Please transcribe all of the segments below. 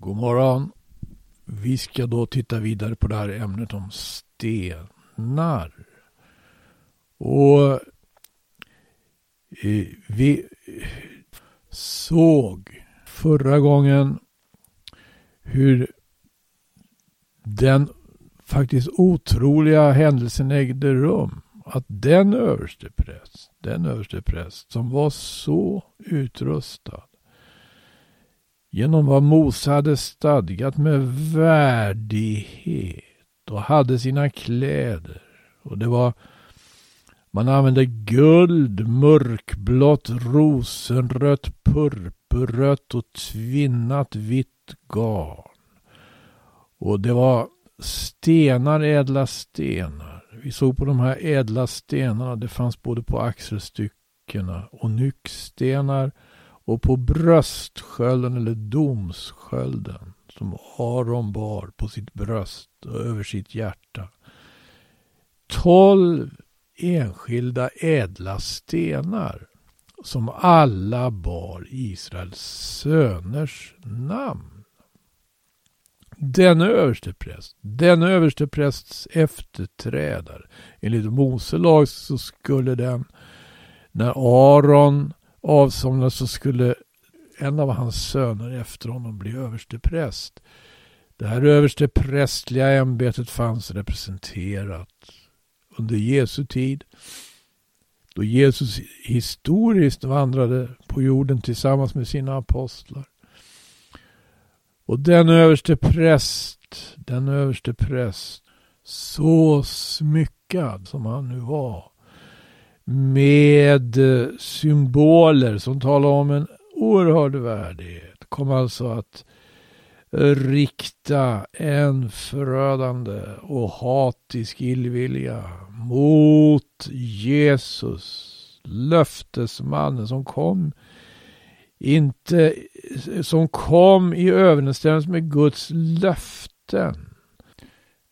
God morgon. Vi ska då titta vidare på det här ämnet om stenar. Och eh, vi såg förra gången hur den faktiskt otroliga händelsen ägde rum. Att den överstepräst, den överstepräst som var så utrustad genom vad Mose hade stadgat med värdighet och hade sina kläder. Och det var man använde guld, mörkblått, rosenrött, purpurrött och tvinnat vitt garn. Och det var stenar, ädla stenar. Vi såg på de här ädla stenarna. Det fanns både på axelstyckena och nyckstenar och på bröstskölden eller domskölden som Aron bar på sitt bröst och över sitt hjärta. Tolv enskilda ädla stenar som alla bar Israels söners namn. Den överstepräst, den översteprästs efterträdare. Enligt Mose lag så skulle den, när Aron avsomnade så skulle en av hans söner efter honom bli överstepräst. Det här översteprästliga ämbetet fanns representerat under Jesu tid. Då Jesus historiskt vandrade på jorden tillsammans med sina apostlar. Och den överste präst, den överste präst, så smyckad som han nu var, med eh, symboler som talar om en oerhörd värdighet, kom alltså att rikta en förödande och hatisk illvilja mot Jesus, löftesmannen som kom inte som kom i överensstämmelse med Guds löften.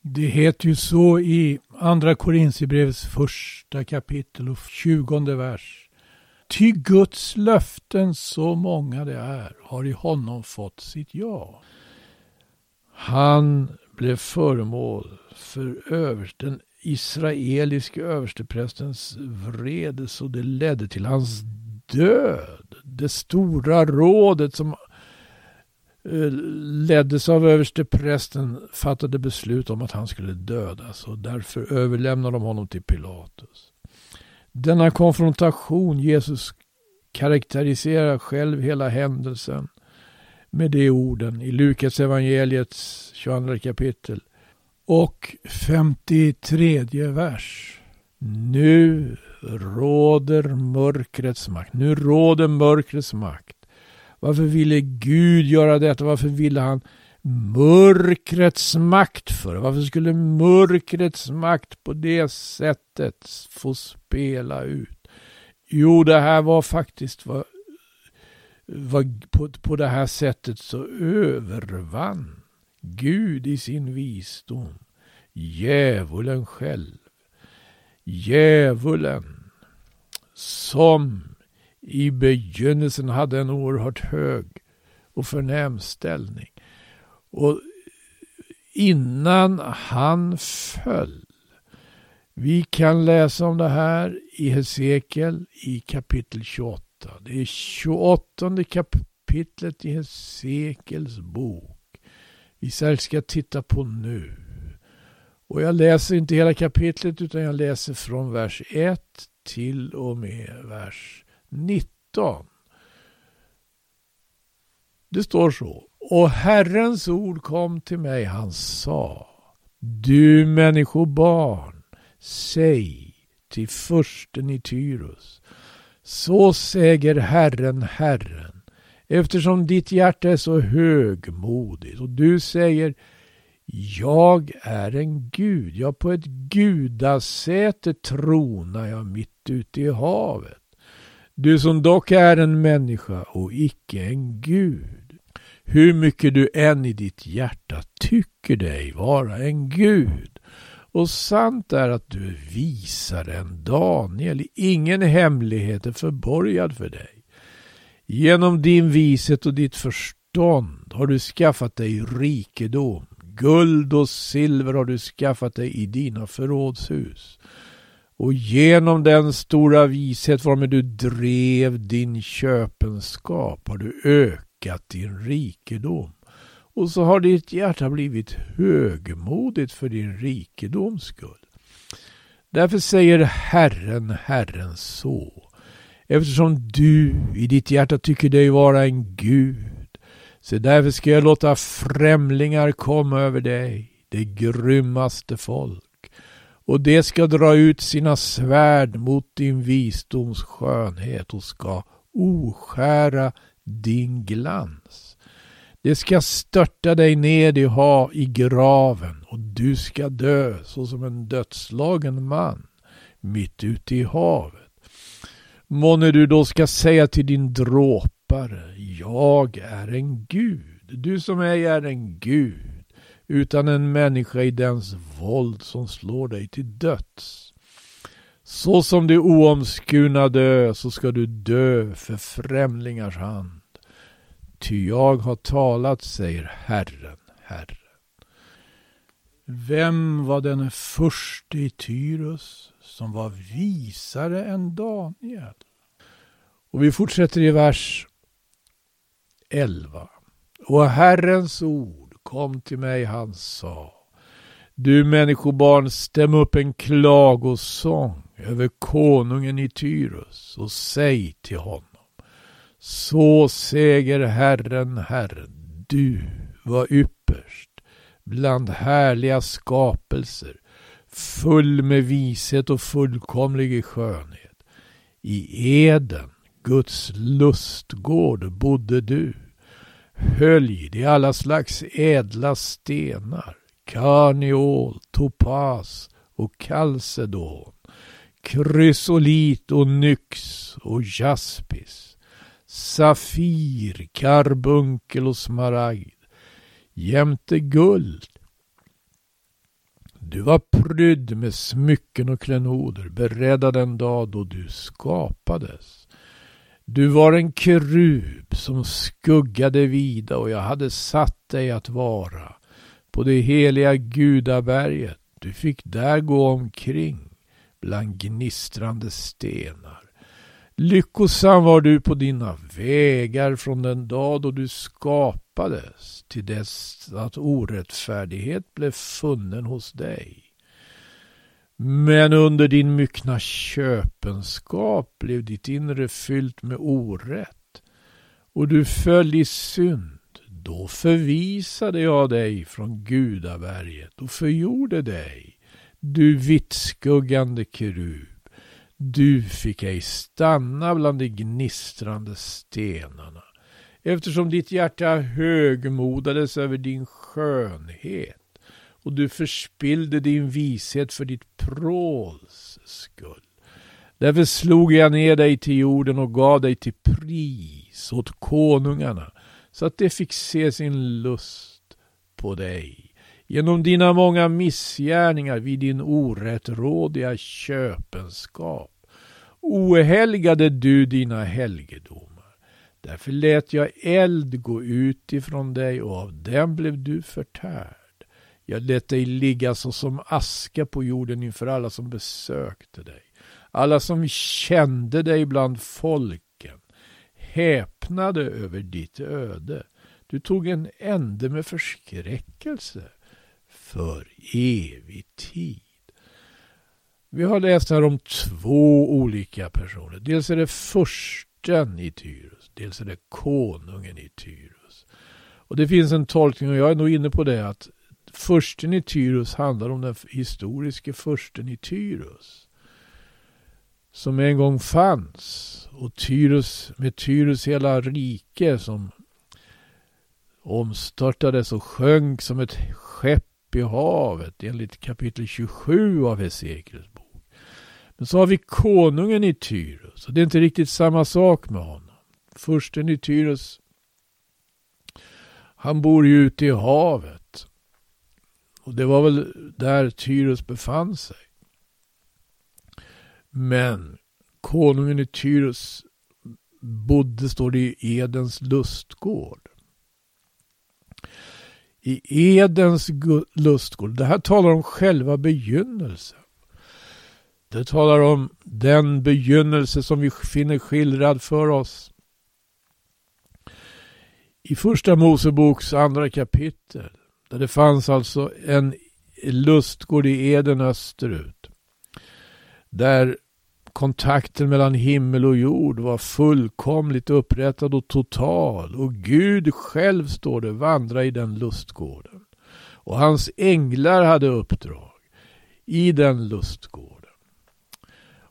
Det heter ju så i Andra Korinthierbrevets första kapitel och tjugonde vers. Ty Guds löften, så många det är, har i honom fått sitt ja. Han blev föremål för överst, den israeliske översteprästens vrede så det ledde till hans död. Det stora rådet som Eh, leddes av översteprästen fattade beslut om att han skulle dödas och därför överlämnade de honom till Pilatus. Denna konfrontation, Jesus karaktäriserar själv hela händelsen med de orden i Lukas evangeliets 22 kapitel och 53 vers. Nu råder mörkrets makt. Nu råder mörkrets makt. Varför ville Gud göra detta? Varför ville han mörkrets makt för? Varför skulle mörkrets makt på det sättet få spela ut? Jo, det här var faktiskt vad vad på, på det här sättet så övervann Gud i sin visdom djävulen själv. Djävulen som i begynnelsen hade en oerhört hög och förnäm ställning. Och innan han föll. Vi kan läsa om det här i Hesekiel i kapitel 28. Det är 28 kapitlet i Hesekiels bok. Vi ska titta på nu. Och jag läser inte hela kapitlet utan jag läser från vers 1 till och med vers 19. Det står så. Och Herrens ord kom till mig, han sa. Du människobarn, säg till försten i Tyrus. Så säger Herren, Herren, eftersom ditt hjärta är så högmodigt och du säger jag är en gud, ja på ett gudasäte tronar jag mitt ute i havet. Du som dock är en människa och icke en gud. Hur mycket du än i ditt hjärta tycker dig vara en gud. Och sant är att du är visare än Daniel. Ingen hemlighet är förborgad för dig. Genom din vishet och ditt förstånd har du skaffat dig rikedom. Guld och silver har du skaffat dig i dina förrådshus. Och genom den stora vishet varmed du drev din köpenskap har du ökat din rikedom. Och så har ditt hjärta blivit högmodigt för din rikedoms skull. Därför säger Herren, Herren så. Eftersom du i ditt hjärta tycker dig vara en Gud. Så därför ska jag låta främlingar komma över dig, det grymmaste folk. Och det ska dra ut sina svärd mot din visdoms skönhet och ska oskära din glans. Det ska störta dig ned i, ha, i graven och du ska dö såsom en dödslagen man mitt ute i havet. Månne du då ska säga till din dråpare, jag är en gud, du som ej är en gud, utan en människa i dens våld som slår dig till döds. Så som det oomskurna dö, så ska du dö för främlingars hand. Ty jag har talat, säger Herren, Herren. Vem var den förste i Tyrus som var visare än Daniel? Och vi fortsätter i vers 11. Och Herrens ord kom till mig, han sa. Du människobarn, stäm upp en klagosång över konungen i Tyrus och säg till honom. Så säger Herren, Herren, du var ypperst bland härliga skapelser, full med vishet och fullkomlig i skönhet. I Eden, Guds lustgård, bodde du, höljd i alla slags ädla stenar, karneol, topas och kalcedon, krysolit och nyx och jaspis, safir, karbunkel och smaragd, jämte guld. Du var prydd med smycken och klenoder, beredda den dag då du skapades. Du var en kerub som skuggade vida och jag hade satt dig att vara på det heliga gudaberget. Du fick där gå omkring bland gnistrande stenar. Lyckosam var du på dina vägar från den dag då du skapades till dess att orättfärdighet blev funnen hos dig. Men under din myckna köpenskap blev ditt inre fyllt med orätt och du föll i synd. Då förvisade jag dig från Gudaberget och förgjorde dig, du vittskuggande kerub. Du fick ej stanna bland de gnistrande stenarna eftersom ditt hjärta högmodades över din skönhet och du förspillde din vishet för ditt pråls skull. Därför slog jag ner dig till jorden och gav dig till pris åt konungarna så att de fick se sin lust på dig genom dina många missgärningar vid din orättrådiga köpenskap. Ohelgade du dina helgedomar. Därför lät jag eld gå ut ifrån dig och av den blev du förtärd. Jag lät dig ligga såsom aska på jorden inför alla som besökte dig. Alla som kände dig bland folken häpnade över ditt öde. Du tog en ände med förskräckelse för evig tid. Vi har läst här om två olika personer. Dels är det försten i Tyrus, dels är det konungen i Tyrus. Och det finns en tolkning, och jag är nog inne på det, att Försten i Tyrus handlar om den historiske försten i Tyrus. Som en gång fanns. Och Tyrus, med Tyrus hela rike som omstörtades och sjönk som ett skepp i havet enligt kapitel 27 av Hesekiels bok. Men så har vi konungen i Tyrus och det är inte riktigt samma sak med honom. Försten i Tyrus han bor ju ute i havet. Och det var väl där Tyrus befann sig. Men konungen i Tyrus bodde, står det i Edens lustgård. I Edens lustgård. Det här talar om själva begynnelsen. Det talar om den begynnelse som vi finner skildrad för oss i första Moseboks andra kapitel. Där det fanns alltså en lustgård i Eden österut. Där kontakten mellan himmel och jord var fullkomligt upprättad och total. Och Gud själv, står det, vandra i den lustgården. Och hans änglar hade uppdrag i den lustgården.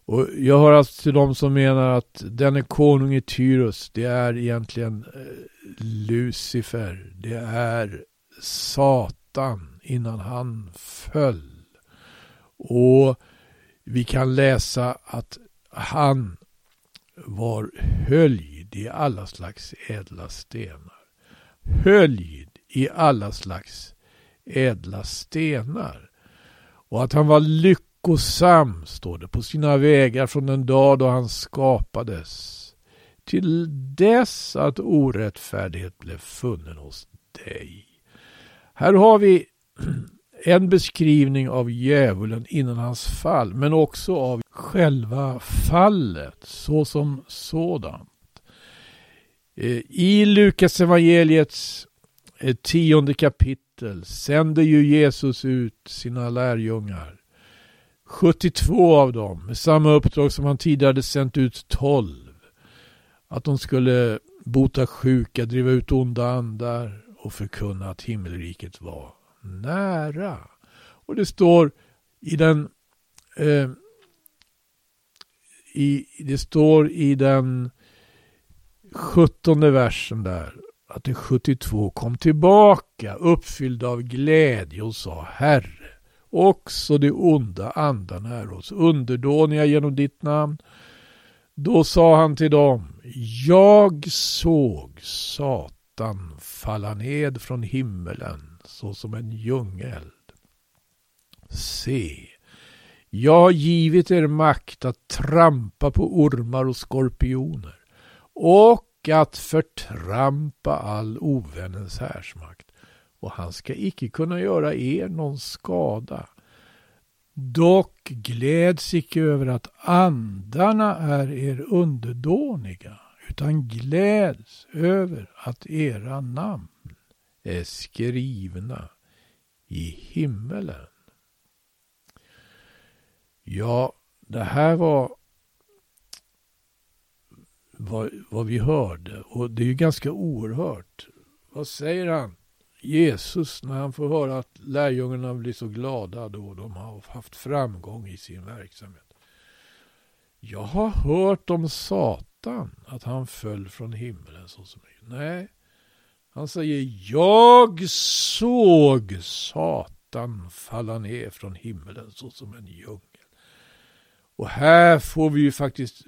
Och jag hör alltså till de som menar att denne konung i Tyrus, det är egentligen eh, Lucifer. Det är Satan innan han föll. Och vi kan läsa att han var höljd i alla slags ädla stenar. Höljd i alla slags ädla stenar. Och att han var lyckosam, står det, på sina vägar från den dag då han skapades. Till dess att orättfärdighet blev funnen hos dig. Här har vi en beskrivning av djävulen innan hans fall, men också av själva fallet såsom sådant. Eh, I Lukas evangeliets eh, tionde kapitel sänder ju Jesus ut sina lärjungar. 72 av dem med samma uppdrag som han tidigare hade sänt ut 12. Att de skulle bota sjuka, driva ut onda andar och förkunna att himmelriket var nära. Och det står i den eh, i, det står i den sjuttonde versen där att de 72 kom tillbaka uppfyllda av glädje och sa Herre, också de onda andarna är oss underdåniga genom ditt namn. Då sa han till dem, jag såg Satan falla ned från himmelen såsom en ljungeld. Se, jag har givit er makt att trampa på ormar och skorpioner och att förtrampa all ovännens härsmakt och han ska icke kunna göra er någon skada. Dock gläds icke över att andarna är er underdåniga utan gläds över att era namn är skrivna i himmelen. Ja, det här var vad, vad vi hörde och det är ju ganska oerhört. Vad säger han? Jesus när han får höra att lärjungarna blir så glada då de har haft framgång i sin verksamhet. Jag har hört om Satan, att han föll från himlen såsom Nej, han säger Jag såg Satan falla ner från himlen såsom en djungel. Och här får vi ju faktiskt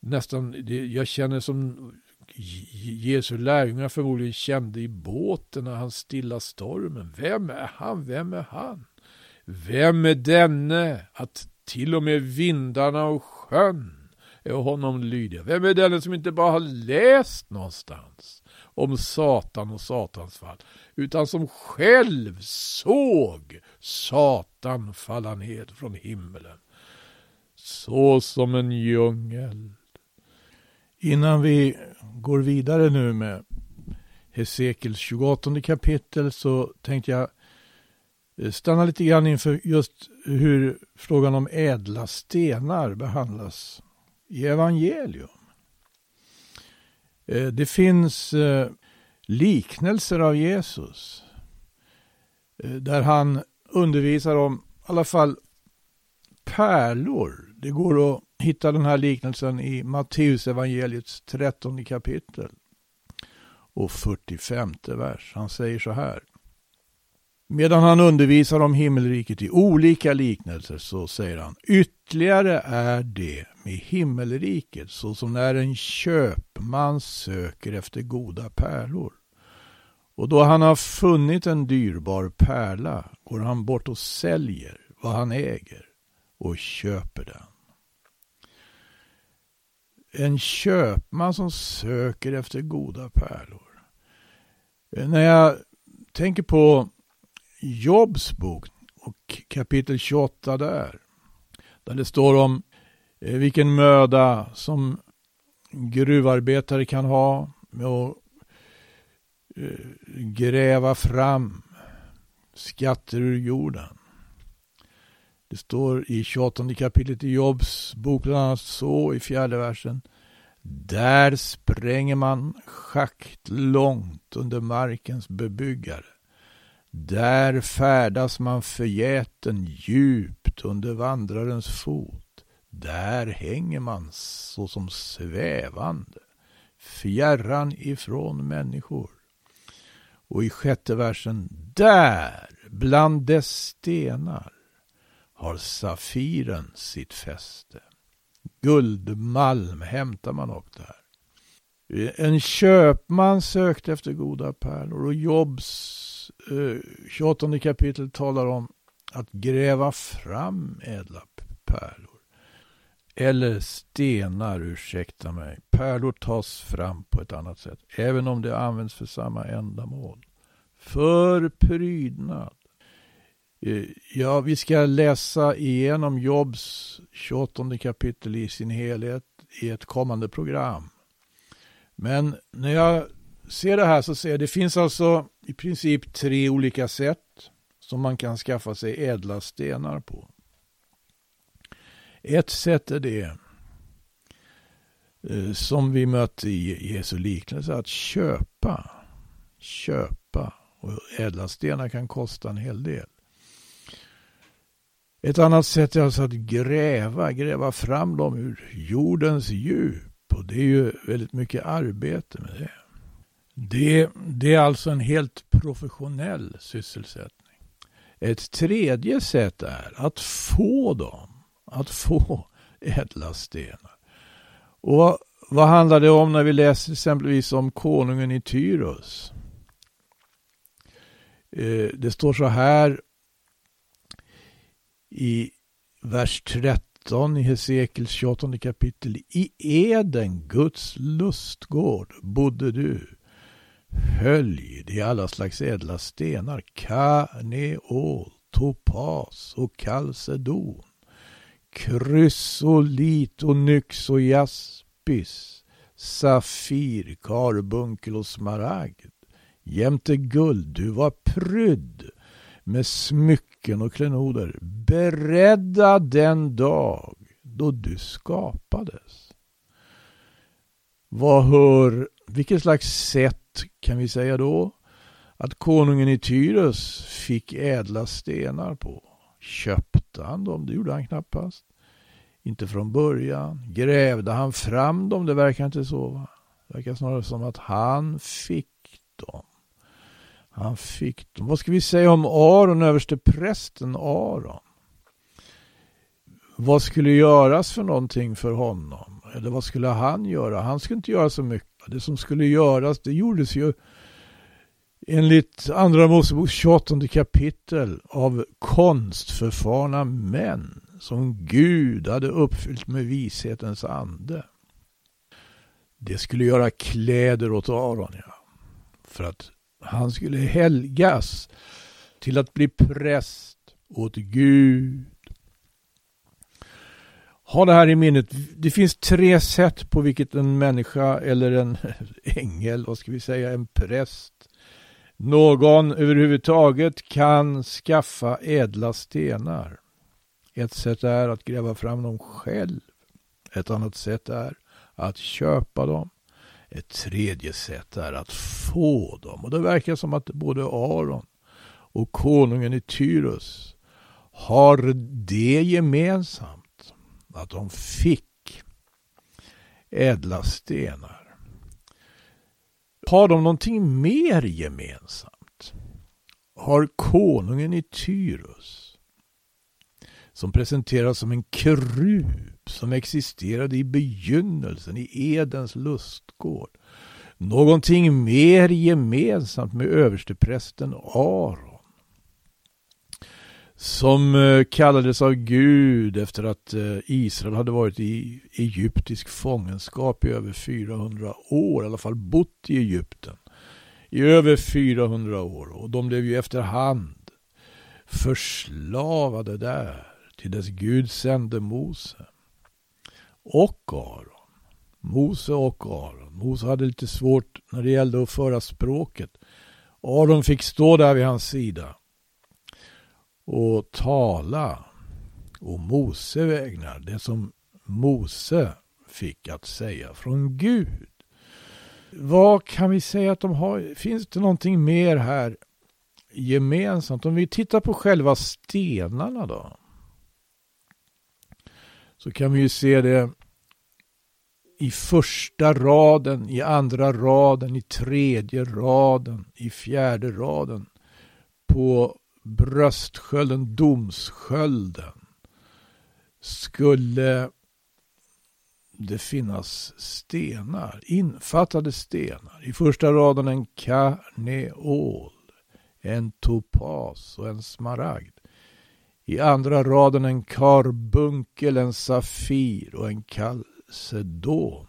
nästan, jag känner som Jesu lärjungar förmodligen kände i båten när han stilla stormen. Vem är han? Vem är han? Vem är denne att till och med vindarna och sjön är honom lydiga? Vem är denne som inte bara har läst någonstans? om Satan och Satans fall, utan som själv såg Satan falla ned från himmelen. Så som en djungel. Innan vi går vidare nu med Hesekels 28 kapitel så tänkte jag eh, stanna lite grann inför just hur frågan om ädla stenar behandlas i evangelium. Eh, det finns eh, liknelser av Jesus. Eh, där han undervisar om i alla fall pärlor. Det går att hitta den här liknelsen i Matteus evangeliets 13 kapitel och 45 vers. Han säger så här. Medan han undervisar om himmelriket i olika liknelser så säger han ytterligare är det med himmelriket såsom när en köpman söker efter goda pärlor. Och då han har funnit en dyrbar pärla går han bort och säljer vad han äger och köper den. En köpman som söker efter goda pärlor. När jag tänker på Jobs bok och kapitel 28 där. Där det står om Eh, vilken möda som gruvarbetare kan ha med att eh, gräva fram skatter ur jorden. Det står i 28 kapitlet i Jobs bok bland annat så i fjärde versen. Där spränger man schakt långt under markens bebyggare. Där färdas man förgäten djupt under vandrarens fot. Där hänger man såsom svävande, fjärran ifrån människor. Och i sjätte versen, där bland dess stenar har safiren sitt fäste. Guldmalm hämtar man upp där. En köpman sökte efter goda pärlor och Jobs eh, 28 kapitel talar om att gräva fram ädla pärlor. Eller stenar, ursäkta mig. Pärlor tas fram på ett annat sätt, även om det används för samma ändamål. För prydnad. Eh, ja, vi ska läsa igenom Jobs 28 kapitel i sin helhet i ett kommande program. Men när jag ser det här så ser jag att det finns alltså i princip tre olika sätt som man kan skaffa sig ädla stenar på. Ett sätt är det eh, som vi mötte i Jesu liknelse, att köpa. Köpa. Och ädla stenar kan kosta en hel del. Ett annat sätt är alltså att gräva, gräva fram dem ur jordens djup. Och det är ju väldigt mycket arbete med det. Det, det är alltså en helt professionell sysselsättning. Ett tredje sätt är att få dem, att få ädla stenar. Och vad handlar det om när vi läser exempelvis om konungen i Tyros? Eh, det står så här i vers 13 i Hesekiels 28 kapitel. I Eden, Guds lustgård, bodde du. Hölj i alla slags ädla stenar, kaneol, topas och kalcedon, krysolit och nyx och jaspis, safir, karbunkel och smaragd. Jämte guld, du var prydd med smycken och klenoder, beredda den dag då du skapades. Vad hör, vilket slags sätt kan vi säga då? Att konungen i Tyres fick ädla stenar på. Köpte han dem? Det gjorde han knappast. Inte från början. Grävde han fram dem? Det verkar inte så. Det verkar snarare som att han fick dem. Han fick dem. Vad ska vi säga om Aron, överste prästen Aron? Vad skulle göras för någonting för honom? Eller vad skulle han göra? Han skulle inte göra så mycket. Det som skulle göras, det gjordes ju enligt Andra Moseboks 28 kapitel av konstförfarna män som Gud hade uppfyllt med vishetens ande. Det skulle göra kläder åt Aron, ja. För att han skulle helgas till att bli präst åt Gud. Ha det här i minnet. Det finns tre sätt på vilket en människa eller en ängel, vad ska vi säga, en präst, någon överhuvudtaget kan skaffa ädla stenar. Ett sätt är att gräva fram dem själv. Ett annat sätt är att köpa dem. Ett tredje sätt är att få dem. Och det verkar som att både Aron och konungen i Tyrus har det gemensamt. Att de fick ädla stenar. Har de någonting mer gemensamt? Har konungen i Tyrus som presenteras som en krub som existerade i begynnelsen i Edens lustgård. Någonting mer gemensamt med översteprästen Aron. Som eh, kallades av Gud efter att eh, Israel hade varit i egyptisk fångenskap i över 400 år, i alla fall bott i Egypten. i över 400 år. Och de blev ju efterhand förslavade där till dess Gud sände Mose och Aron. Mose och Aron. Mose hade lite svårt när det gällde att föra språket. Aron fick stå där vid hans sida och tala och Mose vägnar det som Mose fick att säga från Gud. Vad kan vi säga att de har? Finns det någonting mer här gemensamt? Om vi tittar på själva stenarna då. Så kan vi ju se det i första raden, i andra raden, i tredje raden, i fjärde raden. På bröstskölden, domskölden, skulle det finnas stenar, infattade stenar. I första raden en karneol, en topas och en smaragd. I andra raden en karbunkel, en safir och en kalcedon.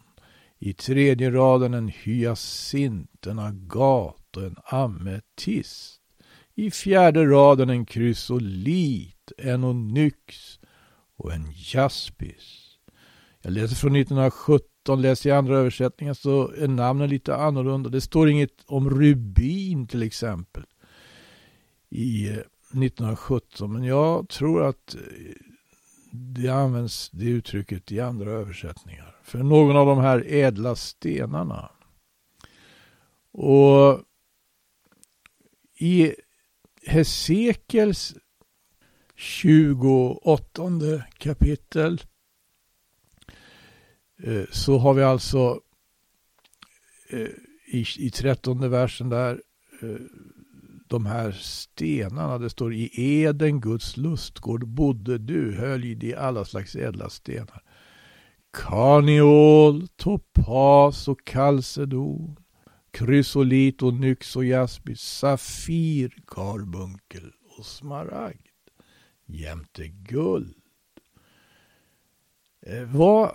I tredje raden en hyacint, en agat och en ametist. I fjärde raden en krysolit, en onyx och en jaspis. Jag läser från 1917, läser i andra översättningar så är namnen lite annorlunda. Det står inget om rubin till exempel i eh, 1917. Men jag tror att eh, det används det uttrycket i andra översättningar. För någon av de här ädla stenarna. Och i Hesekels 28 kapitel eh, så har vi alltså eh, i, i trettonde versen där de här stenarna. Det står i Eden, Guds lustgård, bodde du, höljd i alla slags ädla stenar. Karneol, topas och kalcedon, krysolit och nyx och jaspis, safir, karbunkel och smaragd jämte guld. Eh, vad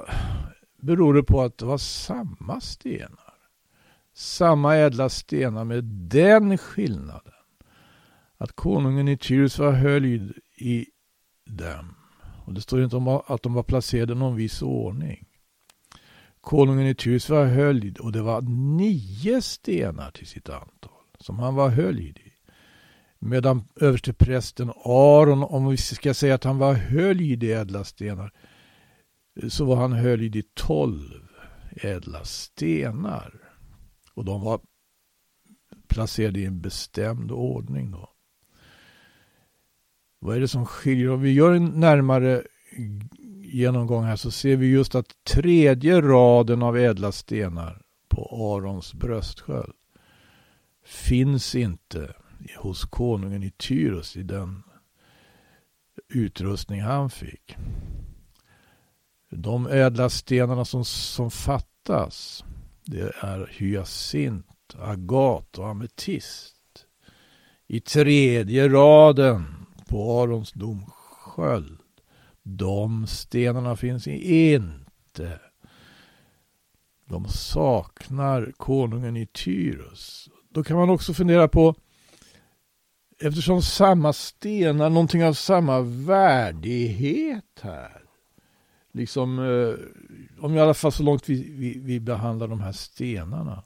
beror det på att det var samma stenar? Samma ädla stenar med den skillnaden att konungen i Tyrus var höljd i dem. Och det står inte om att de var placerade i någon viss ordning. Konungen i Tyrus var höljd och det var nio stenar till sitt antal som han var höljd i. Medan översteprästen Aron, om vi ska säga att han var höljd i ädla stenar, så var han höljd i tolv ädla stenar. Och de var placerade i en bestämd ordning då. Vad är det som skiljer? Om vi gör en närmare genomgång här så ser vi just att tredje raden av ädla stenar på Arons bröstsköld finns inte hos konungen i Tyros i den utrustning han fick. De ädla stenarna som, som fattas det är hyacint, agat och ametist. I tredje raden på Arons domsköld. De stenarna finns inte. De saknar konungen i Tyrus. Då kan man också fundera på Eftersom samma stenar, någonting av samma värdighet här. Liksom, eh, om i alla fall så långt vi, vi, vi behandlar de här stenarna.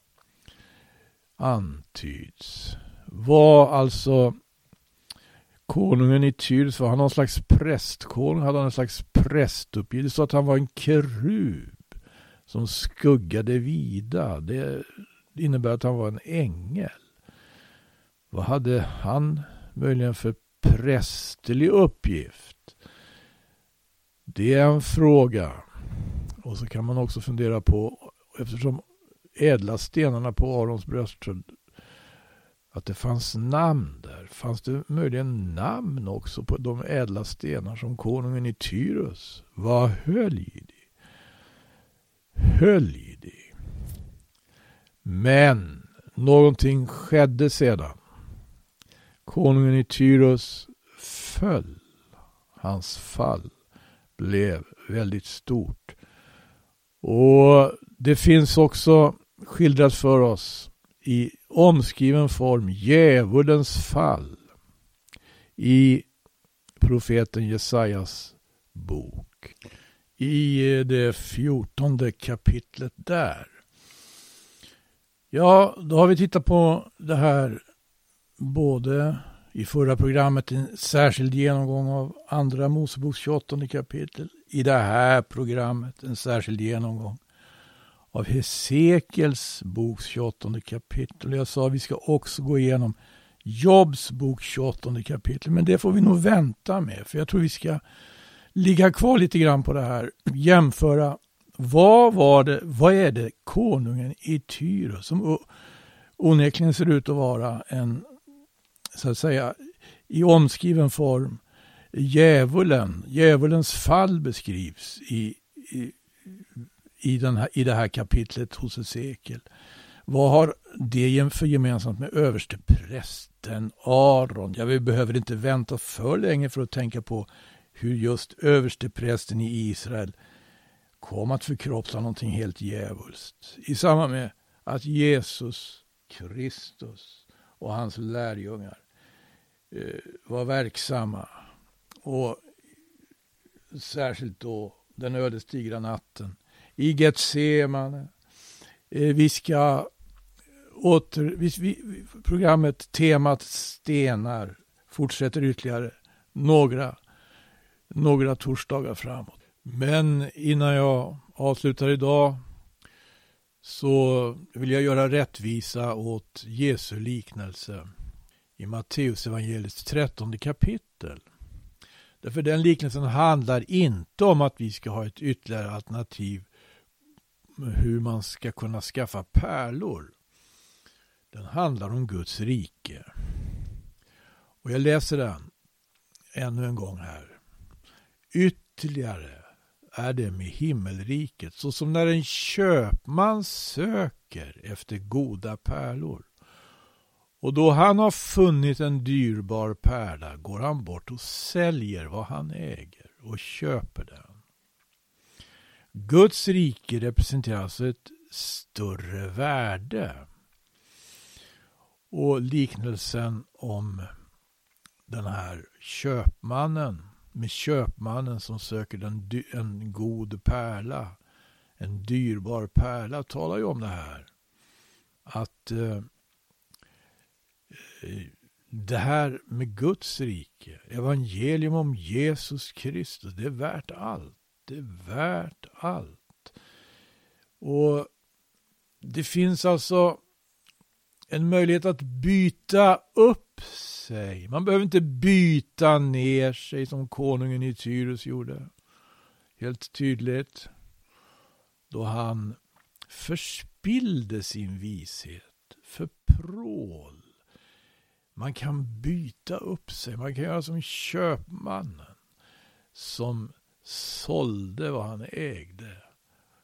Antyds. Var alltså konungen i Tyrs, var han någon slags prästkonung? Hade han en slags prästuppgift? Det stod att han var en kerub som skuggade vida. Det innebär att han var en ängel. Vad hade han möjligen för prästerlig uppgift? Det är en fråga. Och så kan man också fundera på, eftersom ädla stenarna på Arons bröstsköld att det fanns namn där. Fanns det möjligen namn också på de ädla stenar som konungen i Tyrus var höljd i? Höljd i. Men någonting skedde sedan. Konungen i Tyrus föll. Hans fall blev väldigt stort. Och det finns också skildrat för oss i omskriven form djävulens fall i profeten Jesajas bok. I eh, det fjortonde kapitlet där. Ja, då har vi tittat på det här både i förra programmet en särskild genomgång av Andra Moseboks 28 kapitel. I det här programmet en särskild genomgång av Hesekiels boks 28 kapitel. Jag sa att vi ska också gå igenom Jobs bok 28 kapitel. Men det får vi nog vänta med. För jag tror vi ska ligga kvar lite grann på det här. Jämföra vad var det, vad är det konungen i Tyro som onekligen ser ut att vara en, så att säga, i omskriven form, djävulen, djävulens fall beskrivs i, i, i, den här, i det här kapitlet hos Hesekiel. Vad har det för gemensamt med översteprästen Aron? Ja, vi behöver inte vänta för länge för att tänka på hur just översteprästen i Israel kom att förkroppsliga någonting helt djävulskt. I samband med att Jesus Kristus och hans lärjungar eh, var verksamma. Och särskilt då den ödesdigra natten i Getsemane. Eh, vi ska åter, vi, programmet temat stenar fortsätter ytterligare några, några torsdagar framåt. Men innan jag avslutar idag så vill jag göra rättvisa åt Jesu liknelse i Matteus evangeliets trettonde kapitel. Därför den liknelsen handlar inte om att vi ska ha ett ytterligare alternativ hur man ska kunna skaffa pärlor. Den handlar om Guds rike. Och jag läser den ännu en gång här. Ytterligare är det med himmelriket såsom när en köpman söker efter goda pärlor. Och då han har funnit en dyrbar pärla går han bort och säljer vad han äger och köper den. Guds rike representerar alltså ett större värde. Och liknelsen om den här köpmannen med köpmannen som söker en, en god pärla, en dyrbar pärla, talar ju om det här. Att eh, eh, det här med Guds rike, evangelium om Jesus Kristus, det är värt allt. Det är värt allt. Och det finns alltså en möjlighet att byta upp sig. Man behöver inte byta ner sig som konungen i Tyrus gjorde. Helt tydligt. Då han förspillde sin vishet för prål. Man kan byta upp sig. Man kan göra som köpmannen som sålde vad han ägde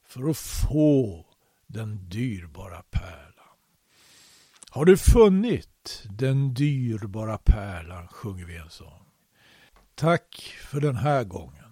för att få den dyrbara pärlan. Har du funnit den dyrbara pärlan, sjunger vi en sång. Tack för den här gången.